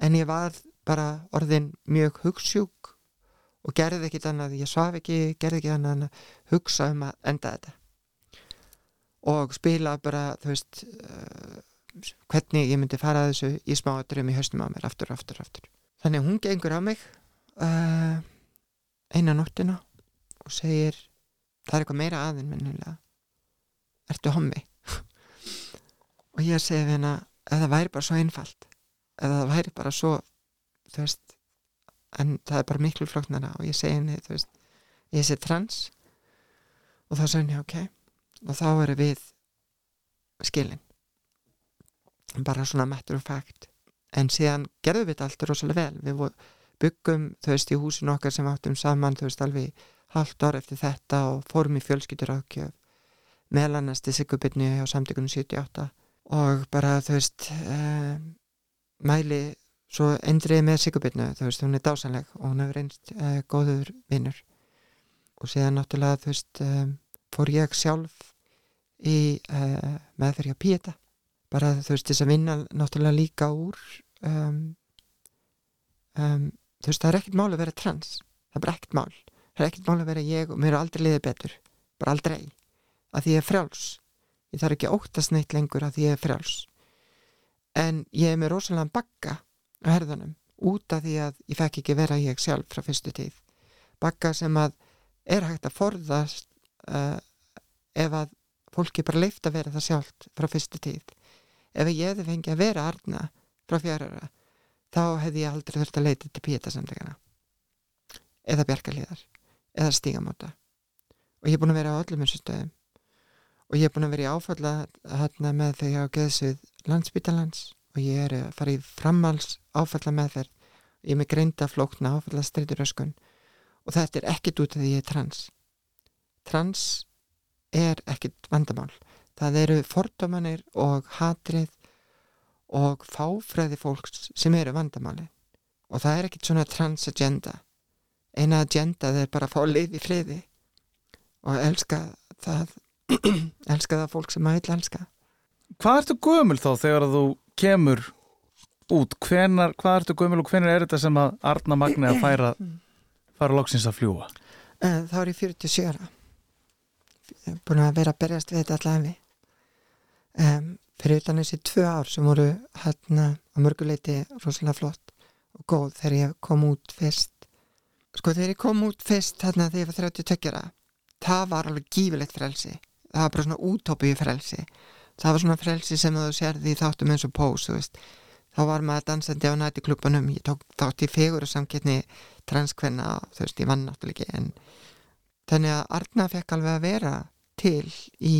Speaker 3: En ég var bara orðin mjög hugssjúk og gerði ekkit annað, ég svaf ekki gerði ekki annað að hugsa um að enda þetta. Og spila bara, þú veist uh, hvernig ég myndi fara þessu í smá dröm í haustum á mér, aftur, aftur, aftur. Þannig hún gengur á mig uh, eina nóttina og segir það er eitthvað meira aðinn minnilega ertu hommi? Og ég segi við hennar ef það væri bara svo einfalt ef það væri bara svo þú veist en það er bara miklu flóknara. Og ég segi henni þú veist, ég sé trans. Og þá segir henni ok. Og þá eru við skilin. Bara svona matter of fact. En síðan gerðum við þetta allt rosalega vel. Við byggum, þú veist, í húsinu okkar sem áttum saman, þú veist, alveg halvt ár eftir þetta og fórum í fjölskyldur ákjöf meðal annars til Sigubirni hjá samtökunum 78 og bara, þú veist um, mæli svo endrið með Sigubirnu, þú veist, hún er dásanleg og hún hefur einst uh, góður vinnur og síðan náttúrulega, þú veist um, fór ég sjálf í uh, meðferð hjá Píeta. Bara þú veist þess að vinna náttúrulega líka úr um, um, þú veist það er ekkert mál að vera trans. Það er ekkert mál. Það er ekkert mál að vera ég og mér er aldrei liðið betur. Bara aldrei, að ég er frjáls. Ég þarf ekki óttast neitt lengur að ég er frjáls. En ég er með rosalega bagga á herðunum út af því að ég fekk ekki vera ég sjálf frá fyrstu tíð. Bagga sem að er hægt að forðast uh, ef að fólki bara leift að vera það sjálft frá fyrstu tíð. Ef ég hefði fengið að vera arna frá fjárara þá hefði ég aldrei þurft að leita til píetasamlegana eða bjarkalíðar eða stígamóta. Og ég er búin að vera á öllum þessu stöðum og ég er búin að vera í áfalla hérna með þau á geðsvið landsbítalans og ég er að fara í framhals áfalla meðferð ég er með greinda flókna áfalla streituröskun og þetta er ekkit út af því ég er trans. Trans er ekkit vandamál. Það eru fordómanir og hatrið og fáfræði fólks sem eru vandamáli og það er ekkit svona transagenda eina agenda er bara fá lið í friði. Og elska það elska það fólk sem maður vil elska.
Speaker 2: Hvað ertu gömul þá þegar þú kemur út? Hvenar, hvað ertu gömul og hvenar er þetta sem að Arna Magni að færa, fara loksins að fljúa?
Speaker 3: Eh, þá er ég 47 ára. Búin að vera að berjast við þetta allavega um, fyrir utan þessi tvö ár sem voru hérna á mörguleiti rosalega flott og góð þegar ég kom út fyrst. Sko þegar ég kom út fyrst hérna þegar ég var 32 ára það var alveg gífilegt frelsi það var bara svona útópíu frelsi. Það var svona frelsi sem þú sérði í þáttum eins og pós þú veist. Þá var maður dansandi á nætiklubbanum ég tók þátt í fegur og samkettni transkvenna og þú veist ég vann náttúrulega ekki en þannig að Arna fekk alveg að vera til í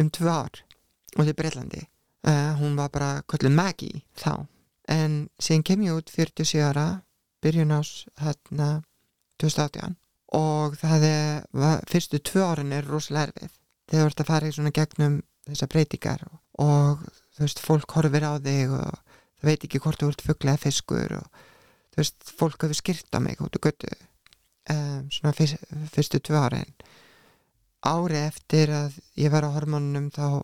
Speaker 3: um tvö ár út í Breitlandi uh, hún var bara kvöldin Maggie þá. En síðan kem ég út 47 ára byrjun ás hérna 2018 og það er var, fyrstu tvö árin er rosalega erfið þegar þú ert að fara í svona gegnum þessar breytingar og, og þú veist, fólk horfir á þig og það veit ekki hvort þú ert fugla eða fiskur og þú veist, fólk hefur skýrt á mig út í göttu um, svona fyrst, fyrstu tvö árin. Ári eftir að ég var á hormónunum þá,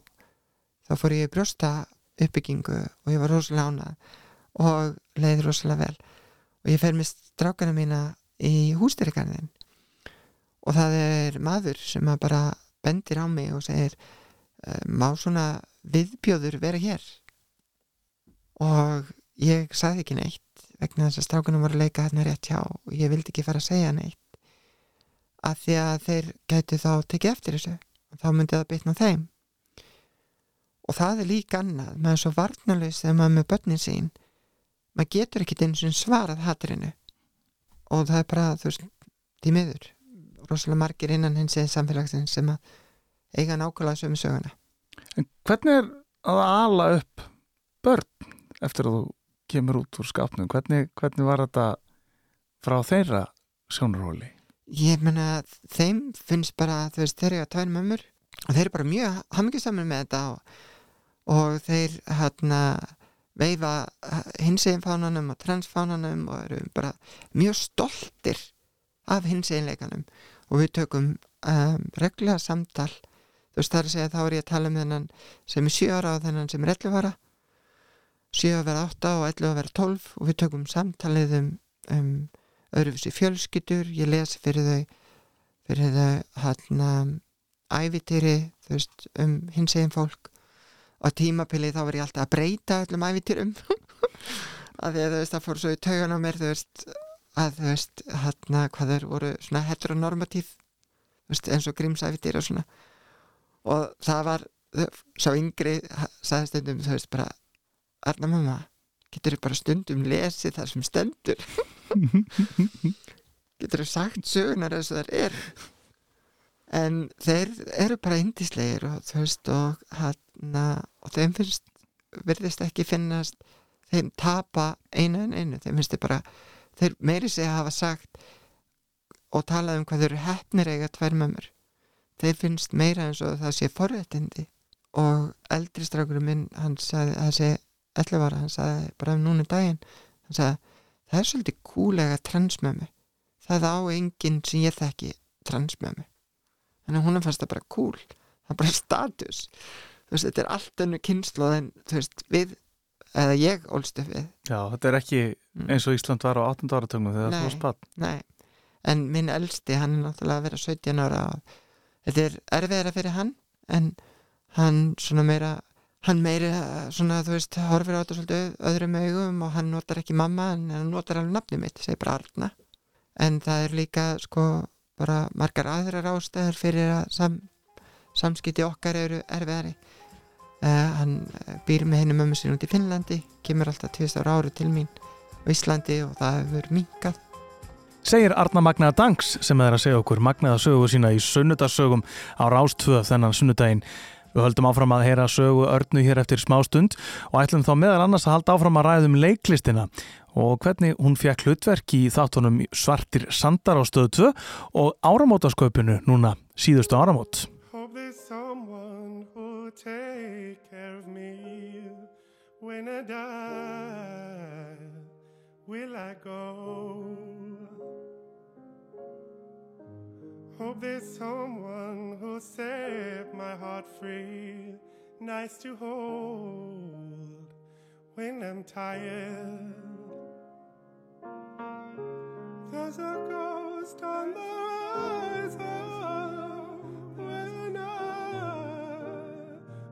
Speaker 3: þá fór ég brjósta uppbyggingu og ég var rosalega ánað og leiði rosalega vel. Og ég fer með strákana mína í hústyrkarðin og það er maður sem að bara bendir á mig og segir "Eh, má svona viðbjóður vera hér? Og ég sagði ekki neitt vegna þess að strákunum voru að leika hérna rétt hjá og ég vildi ekki fara að segja neitt. Af því að þeir gætu þá tekið eftir þessu og þá myndi það bitna á þeim. Og það er líka annað maður er svo varnalus þegar maður er með börnin sín. Maður getur ekki eins og svarað hatrinu. Og það er bara þú veist, því miður rosalega margir innan hins eða samfélagsins sem að eiga nákvæmlega sömu söguna
Speaker 2: En hvernig er að ala upp börn eftir að þú kemur út úr skapnum? Hvernig, hvernig var þetta frá þeirra sjónarhóli?
Speaker 3: ég meina þeim finnst bara veist þeir eru að tvær mömmur og þeir eru bara mjög hamingisamur með þetta og, og þeir hérna veifa hinsegin fánanum og transfánanum og eru bara mjög stoltir af hinseginleikanum og við tökum um, reglulega samtal. Þú veist það er að segja þá er ég að tala um þennan sem er 7 ára og þennan sem er 11 ára. 7 að vera 8 og 11 að vera 12 og við tökum samtalið um, um öðruvísi fjölskyttur, ég les fyrir þau fyrir þau hann ævitýri þú veist, um hins eginn fólk. Og tímapili þá var ég alltaf að breyta öllum ævitýrum að því að þú veist, það fór svo í taugan á mér þú veist, að þú veist hann hvað þeir voru svona heteronormatív veist, eins og grímsævitýri og svona. Og það var sá yngri sagði stundum, þú veist, bara Arna mamma, getur bara stundum lesið það sem stendur? Getur þú sagt sögunar eins og þær er en þeir eru bara indislegir og þú veist og hann og þeim finnst virðist ekki finnast þeim tapa einu en einu. Þeim finnst þeir bara þeir meiri sig hafa sagt og talað um hvað þeir eru hefnir eiga tvær mömmur. Þeir finnst meira eins og það sé forréttindi. Og eldri strákurum minn hann sagði, það sé 11 ára, hann sagði bara um núna um daginn hann sagði, það er svolítið kúlega transmömmu það á enginn sem ég þekki transmömmu þannig að hún fannst það bara cool. Það er bara status. Veist, þetta er allt önnu kynslu en veist, við eða ég ólst upp við.
Speaker 2: Já, þetta er ekki eins og Ísland var á 18. áratögnum þegar þú var spatt.
Speaker 3: Nei, en minn elsti hann er náttúrulega að vera 17 ára. Þetta er erfiðara fyrir hann en hann svona meira hann meira svona þú veist horfir á þetta svolítið öðrum augum og hann notar ekki mamma en hann notar alveg nafnið mitt, segir bara Arna. En það er líka sko bara margar aðrar ástæður fyrir að sam, samskipti okkar eru erfiðari uh, hann eh, býr með henni mömmu sín út í Finnlandi kemur alltaf tvist ára ári til mín á Íslandi og það hefur minkað
Speaker 2: Segir Arna Magnaða Dangs sem er að segja okkur Magnaða sögu sína í sunnudagsögum á Rástvö þennan sunnudaginn. Við höldum áfram að heyra sögu örnu hér eftir smá stund og ætlum þá meðal annars að halda áfram að ræðum leiklistina og hvernig hún fekk hlutverk í þáttunum Svartir Sandar á stöðu 2 og áramótasköpunu núna síðustu áramót.
Speaker 5: Hope there's when
Speaker 6: I die, will I go? Hope there's someone who'll set my heart free, nice to hold when I'm tired. There's a ghost on the horizon when I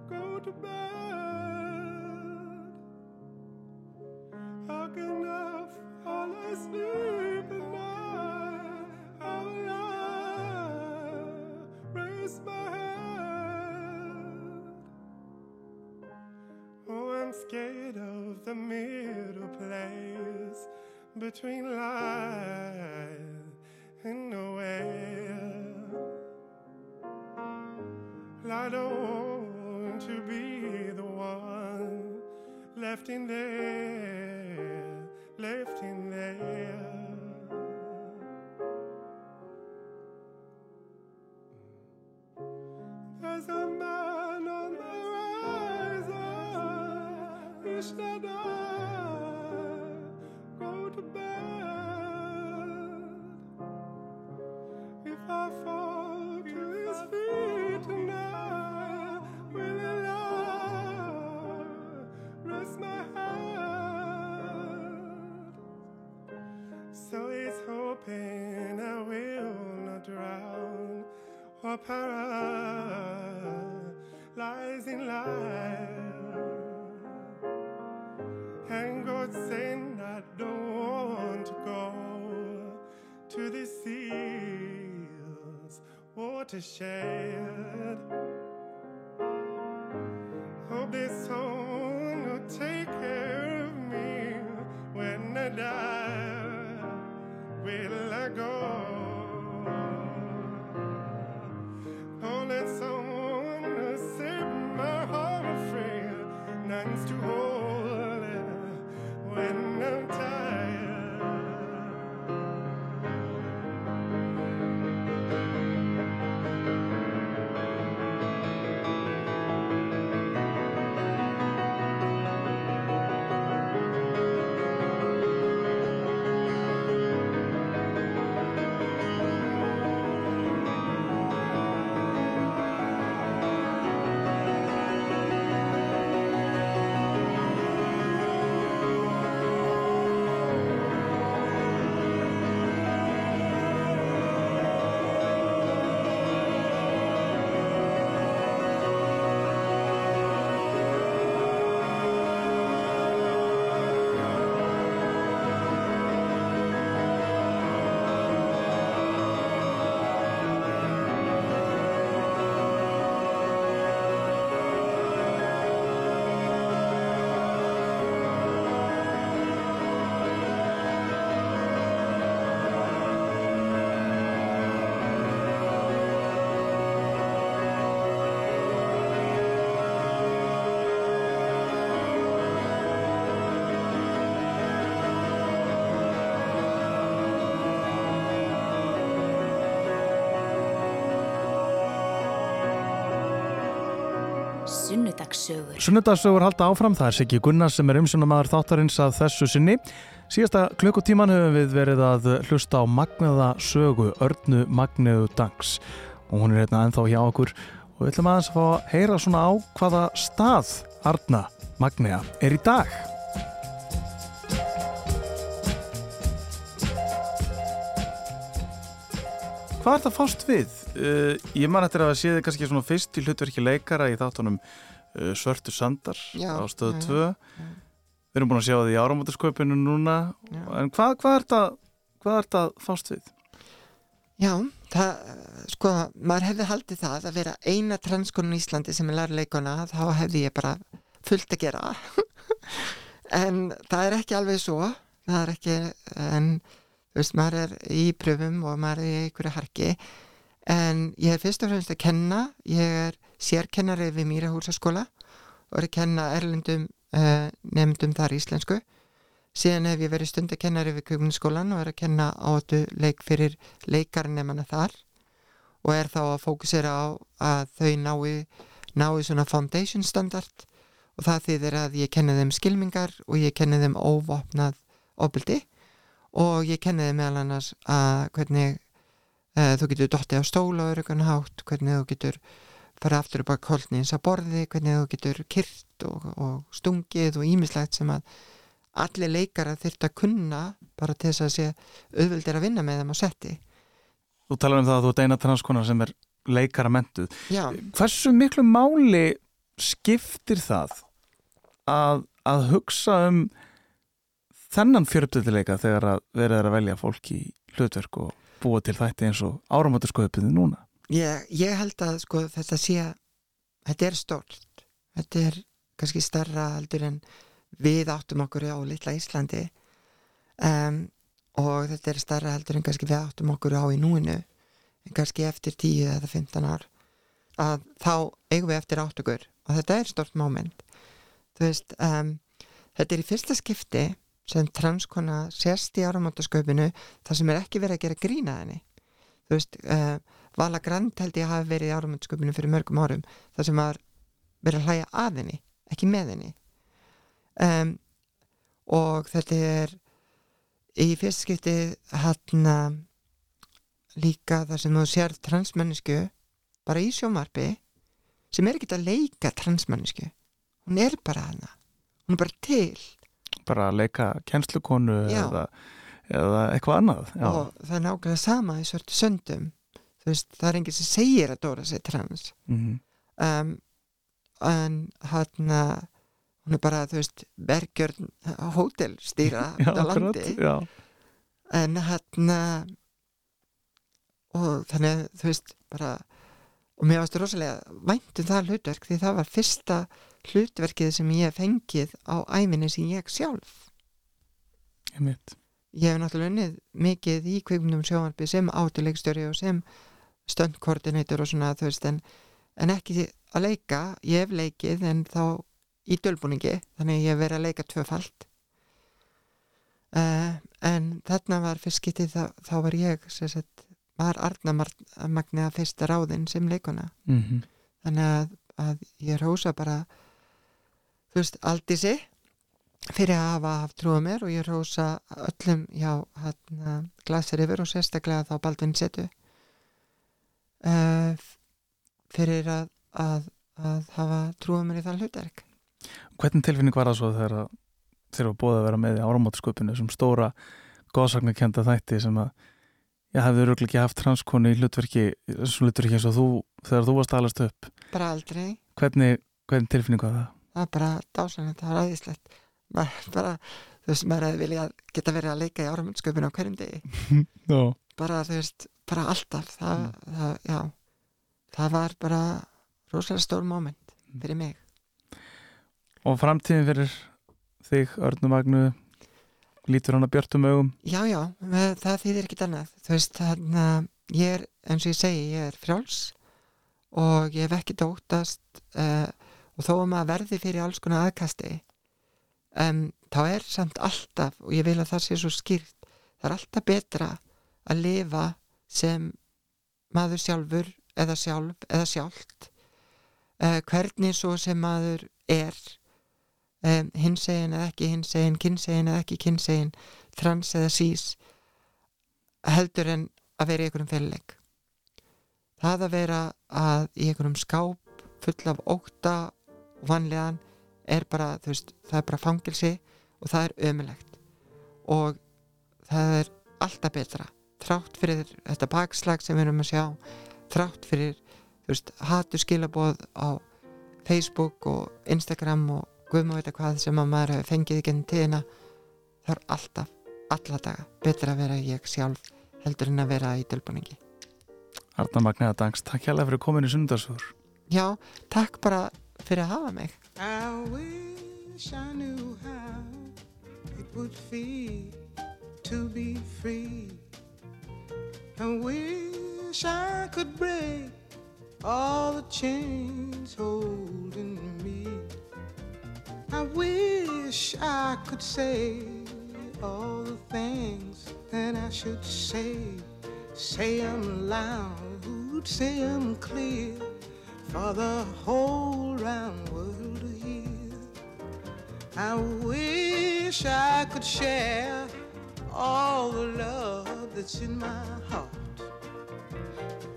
Speaker 6: go to bed. Between life and nowhere. I don't want to be the one left in there, to shed.
Speaker 1: Sunnudagssögur
Speaker 2: Sunnudagssögur halda áfram, það er Siggi Gunnar sem er umsjónamaður þáttarins að þessu sinni. Síðasta klukkutíman höfum við verið að hlusta á magnaða sögu Örnu Magneu Dangs og hún er hérna ennþá hjá okkur og við ætlum aðeins að fá að heyra svona á hvaða stað Arna Magnea er í dag. Hvað er það fást við? Uh, ég man eftir að sé þið kannski svona fyrst í hlutverki leikara í þáttunum uh, Svörtu Sandar
Speaker 3: Já,
Speaker 2: á stöðu
Speaker 3: já,
Speaker 2: 2 Við erum búin að sjá það í áramótasköpinu núna.
Speaker 3: Já.
Speaker 2: en hvað, hvað er það hvað er það fást við?
Speaker 3: Já, það, sko, maður hefði haldið það að vera eina transkonun í Íslandi sem er læra leikona, þá hefði ég bara fullt að gera. En það er ekki alveg svo. Það er ekki, en veist, maður er í pröfum og maður er í einhverju harki en ég er fyrst og fremst að kenna. Ég er sérkennari við Mýrahúsaskóla og er að kenna erlendum uh, nefndum þar íslensku. Síðan hef ég verið stundakennari við kjöfnskólan og er að kenna áttu leik fyrir leikarnemana þar og er þá að fókusera á að þau nái, nái svona foundation standard og það þýðir að ég kenni þeim skilmingar og ég kenni þeim óvopnað ofbeldi og ég kenni þeim meðal annars að hvernig uh, þú getur dottið á stóla og öryggan hátt, hvernig þú getur fara aftur upp á kolnins að borði, hvernig þú getur kyrt og, og stungið og ímislegt sem að allir leikara þyrft að kunna bara til þess að sé auðveldir að vinna með þeim á setti.
Speaker 2: Þú talar um það að þú ert eina transkonar sem er leikara mentuð.
Speaker 3: Já,
Speaker 2: Hversu miklu máli skiptir það að, að hugsa um þennan fjöruptöðuleika þegar að verið er að velja fólk í hlutverk og búa til þætti eins og áramáttasköpuði núna?
Speaker 3: ég, ég held að sko þetta sé, þetta er stórt, þetta er kannski starra heldur en við áttum okkur á litla Íslandi. Um, og þetta er starra heldur en kannski við áttum okkur á í núinu en kannski eftir 10 eða 15 ár að þá eigum við eftir átt okkur. Og þetta er stort moment. Þú veist um, þetta er í fyrsta skipti sem transkona sérst í áramótasköpinu þar sem er ekki verið að gera grína henni. Þú veist uh, Vala Grand held ég að hafi verið í áramótasköpinu fyrir mörgum árum þar sem var verið að hlæja að henni ekki með henni. Um, og þetta er í fyrsta skipti hérna líka þar sem þú sér transmennisku bara í sjónvarpi sem er ekki að leika transmennisku hún er bara hana hún er bara til
Speaker 2: Bara að leika kennslukonu
Speaker 3: Já.
Speaker 2: eða, eða eitthvað annað? Já.
Speaker 3: og það er nákvæmlega sama í svörtu söndum veist, það er enginn sem segir að Dóra sé trans
Speaker 2: Mm
Speaker 3: um, en hann hún er bara, þú veist, verkjörn hótelstýra á landi
Speaker 2: já.
Speaker 3: en hann og þannig þú veist bara og mér varstu rosalega vænt um það hlutverk því það var fyrsta hlutverkið sem ég hef fengið á æfinni sem ég sjálf.
Speaker 2: Ég mitt.
Speaker 3: ég hef náttúrulega unnið mikið í kvikmundum sjónvarpi sem átuleikstjóri og sem stöndkoordinator og svona veist en, en ekki að leika. Ég hef leikið en þá í dölbúningi þannig að ég hef verið að leika tvöfalt. Uh, en þarna var fyrst getið þá, var ég sagt, var Arna Magniða fyrsta ráðinn sem leikuna
Speaker 2: Mm
Speaker 3: þannig að, að ég rósa bara veist, Aldísi fyrir að hafa haft trúa mér og ég rósa öllum já, hann glasir yfir og sérstaklega þá Baldvin setu uh, fyrir að, að, að hafa trúa mér í það hlutverk.
Speaker 2: Hvernig tilfinning var það svo þegar þegar var búið að vera með í áramáttasköpunu sem stóra góðsagnarkenda þætti sem að ég hefði öruglega ekki haft transkonu í hlutverki hlutverki eins og þú þegar þú varst að alast upp?
Speaker 3: Bara aldrei,
Speaker 2: hvernig, hvernig tilfinning var það?
Speaker 3: Það var bara dásanlegt, það var aðeinslegt maður bara, þú veist, maður hefði viljað geta verið að leika í áramöndsköpun á hverjum degi.
Speaker 2: Já.
Speaker 3: bara þú veist, bara alltaf. Það, það, já. Það var bara rosalega stór moment fyrir mig.
Speaker 2: Og framtíðin fyrir þig, Örnum Magnu lítur hann að björtum augum?
Speaker 3: Já, já, það þýðir ekkit annað. Þú veist, þannig að ég er eins og ég segi, ég er frjáls og ég hef ekkit óttast uh, og þó að maður verði fyrir alls konar aðkasti um, þá er samt alltaf og ég vil að það sé svo skýrt það er alltaf betra að lifa sem maður sjálfur eða sjálf eða sjálft uh, hvernig svo sem maður er um, hinsegin eða ekki hinsegin kynsegin eða ekki kynsegin trans eða sís heldur en að vera í einhverjum fyrirleik það að vera að í einhverjum skáp full af óta og vanlegan er bara, þú veist, það er bara fangilsi og það er ömulegt og það er alltaf betra þrátt fyrir þetta bakslag sem við erum að sjá þrátt fyrir, þú veist, hatu skilaboð á Facebook og Instagram og guðma veit hvað sem að maður hefur fengið í gennum tíðina það er alltaf, alla daga betra að vera ég sjálf heldur en að vera í tilbúningi
Speaker 2: Arna Magniða Dangs, takk hérlega fyrir komin í sundarsfjör
Speaker 3: Já, takk bara fyrir að hafa mig
Speaker 5: I wish I knew how it would feel to be free. I wish I could break all the chains holding me. I wish I could say all the things that I should say. Say them loud, say them clear for the whole round world to hear.
Speaker 7: I wish I could share all the love that's in my heart.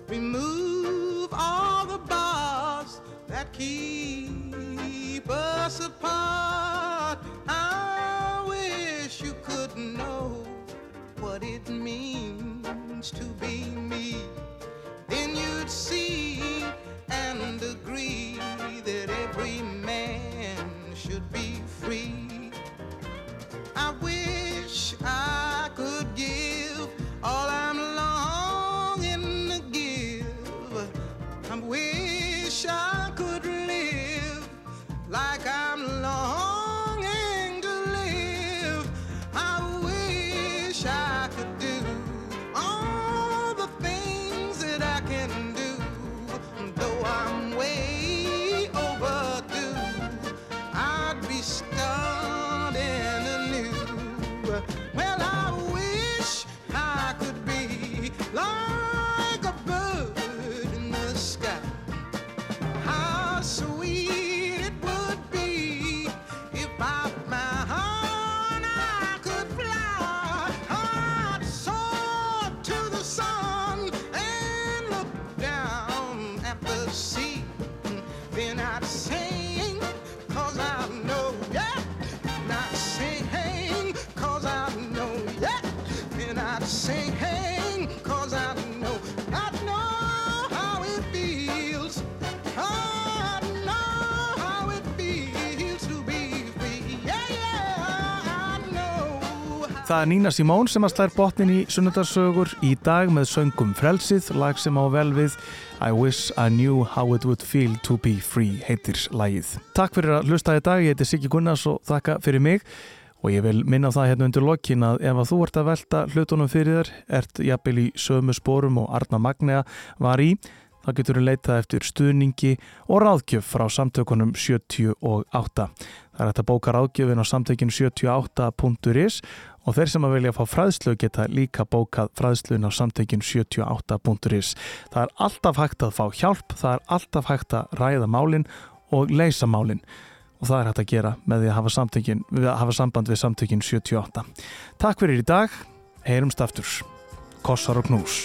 Speaker 7: Remove all the bars that keep us apart. I wish you could know what it means to be me. Then you'd see and agree that every man should be free. I wish I
Speaker 2: Það er Nína Simón sem að slær botnin í sunnudarsögur í dag með söngum Frelsið, lag sem á vel við I wish I knew how it would feel to be free heitir lagið. Takk fyrir að hlusta í dag, ég heiti Siggi Gunnars og þakka fyrir mig og ég vil minna það hérna undir lokin að ef að þú ert að velta hlutunum fyrir þér, ert jafnvel í sömu spórum og Arna Magnea var í, þá getur þú leitað eftir stuðningi og ráðgjöf frá samtökunum 78. Það er hægt að bóka ráðgjöfin á samtökinu 78.is og þeir sem að vilja fá fræðslu geta líka bókað fræðslun á samtökinu 78.is. Það er alltaf hægt að fá hjálp, það er alltaf hægt að ræða málin og leysa málin og það er hægt að gera með því að hafa, samtökin, við að hafa samband við samtökinu 78. Takk fyrir í dag, heyrumst aftur. Kossar og knús.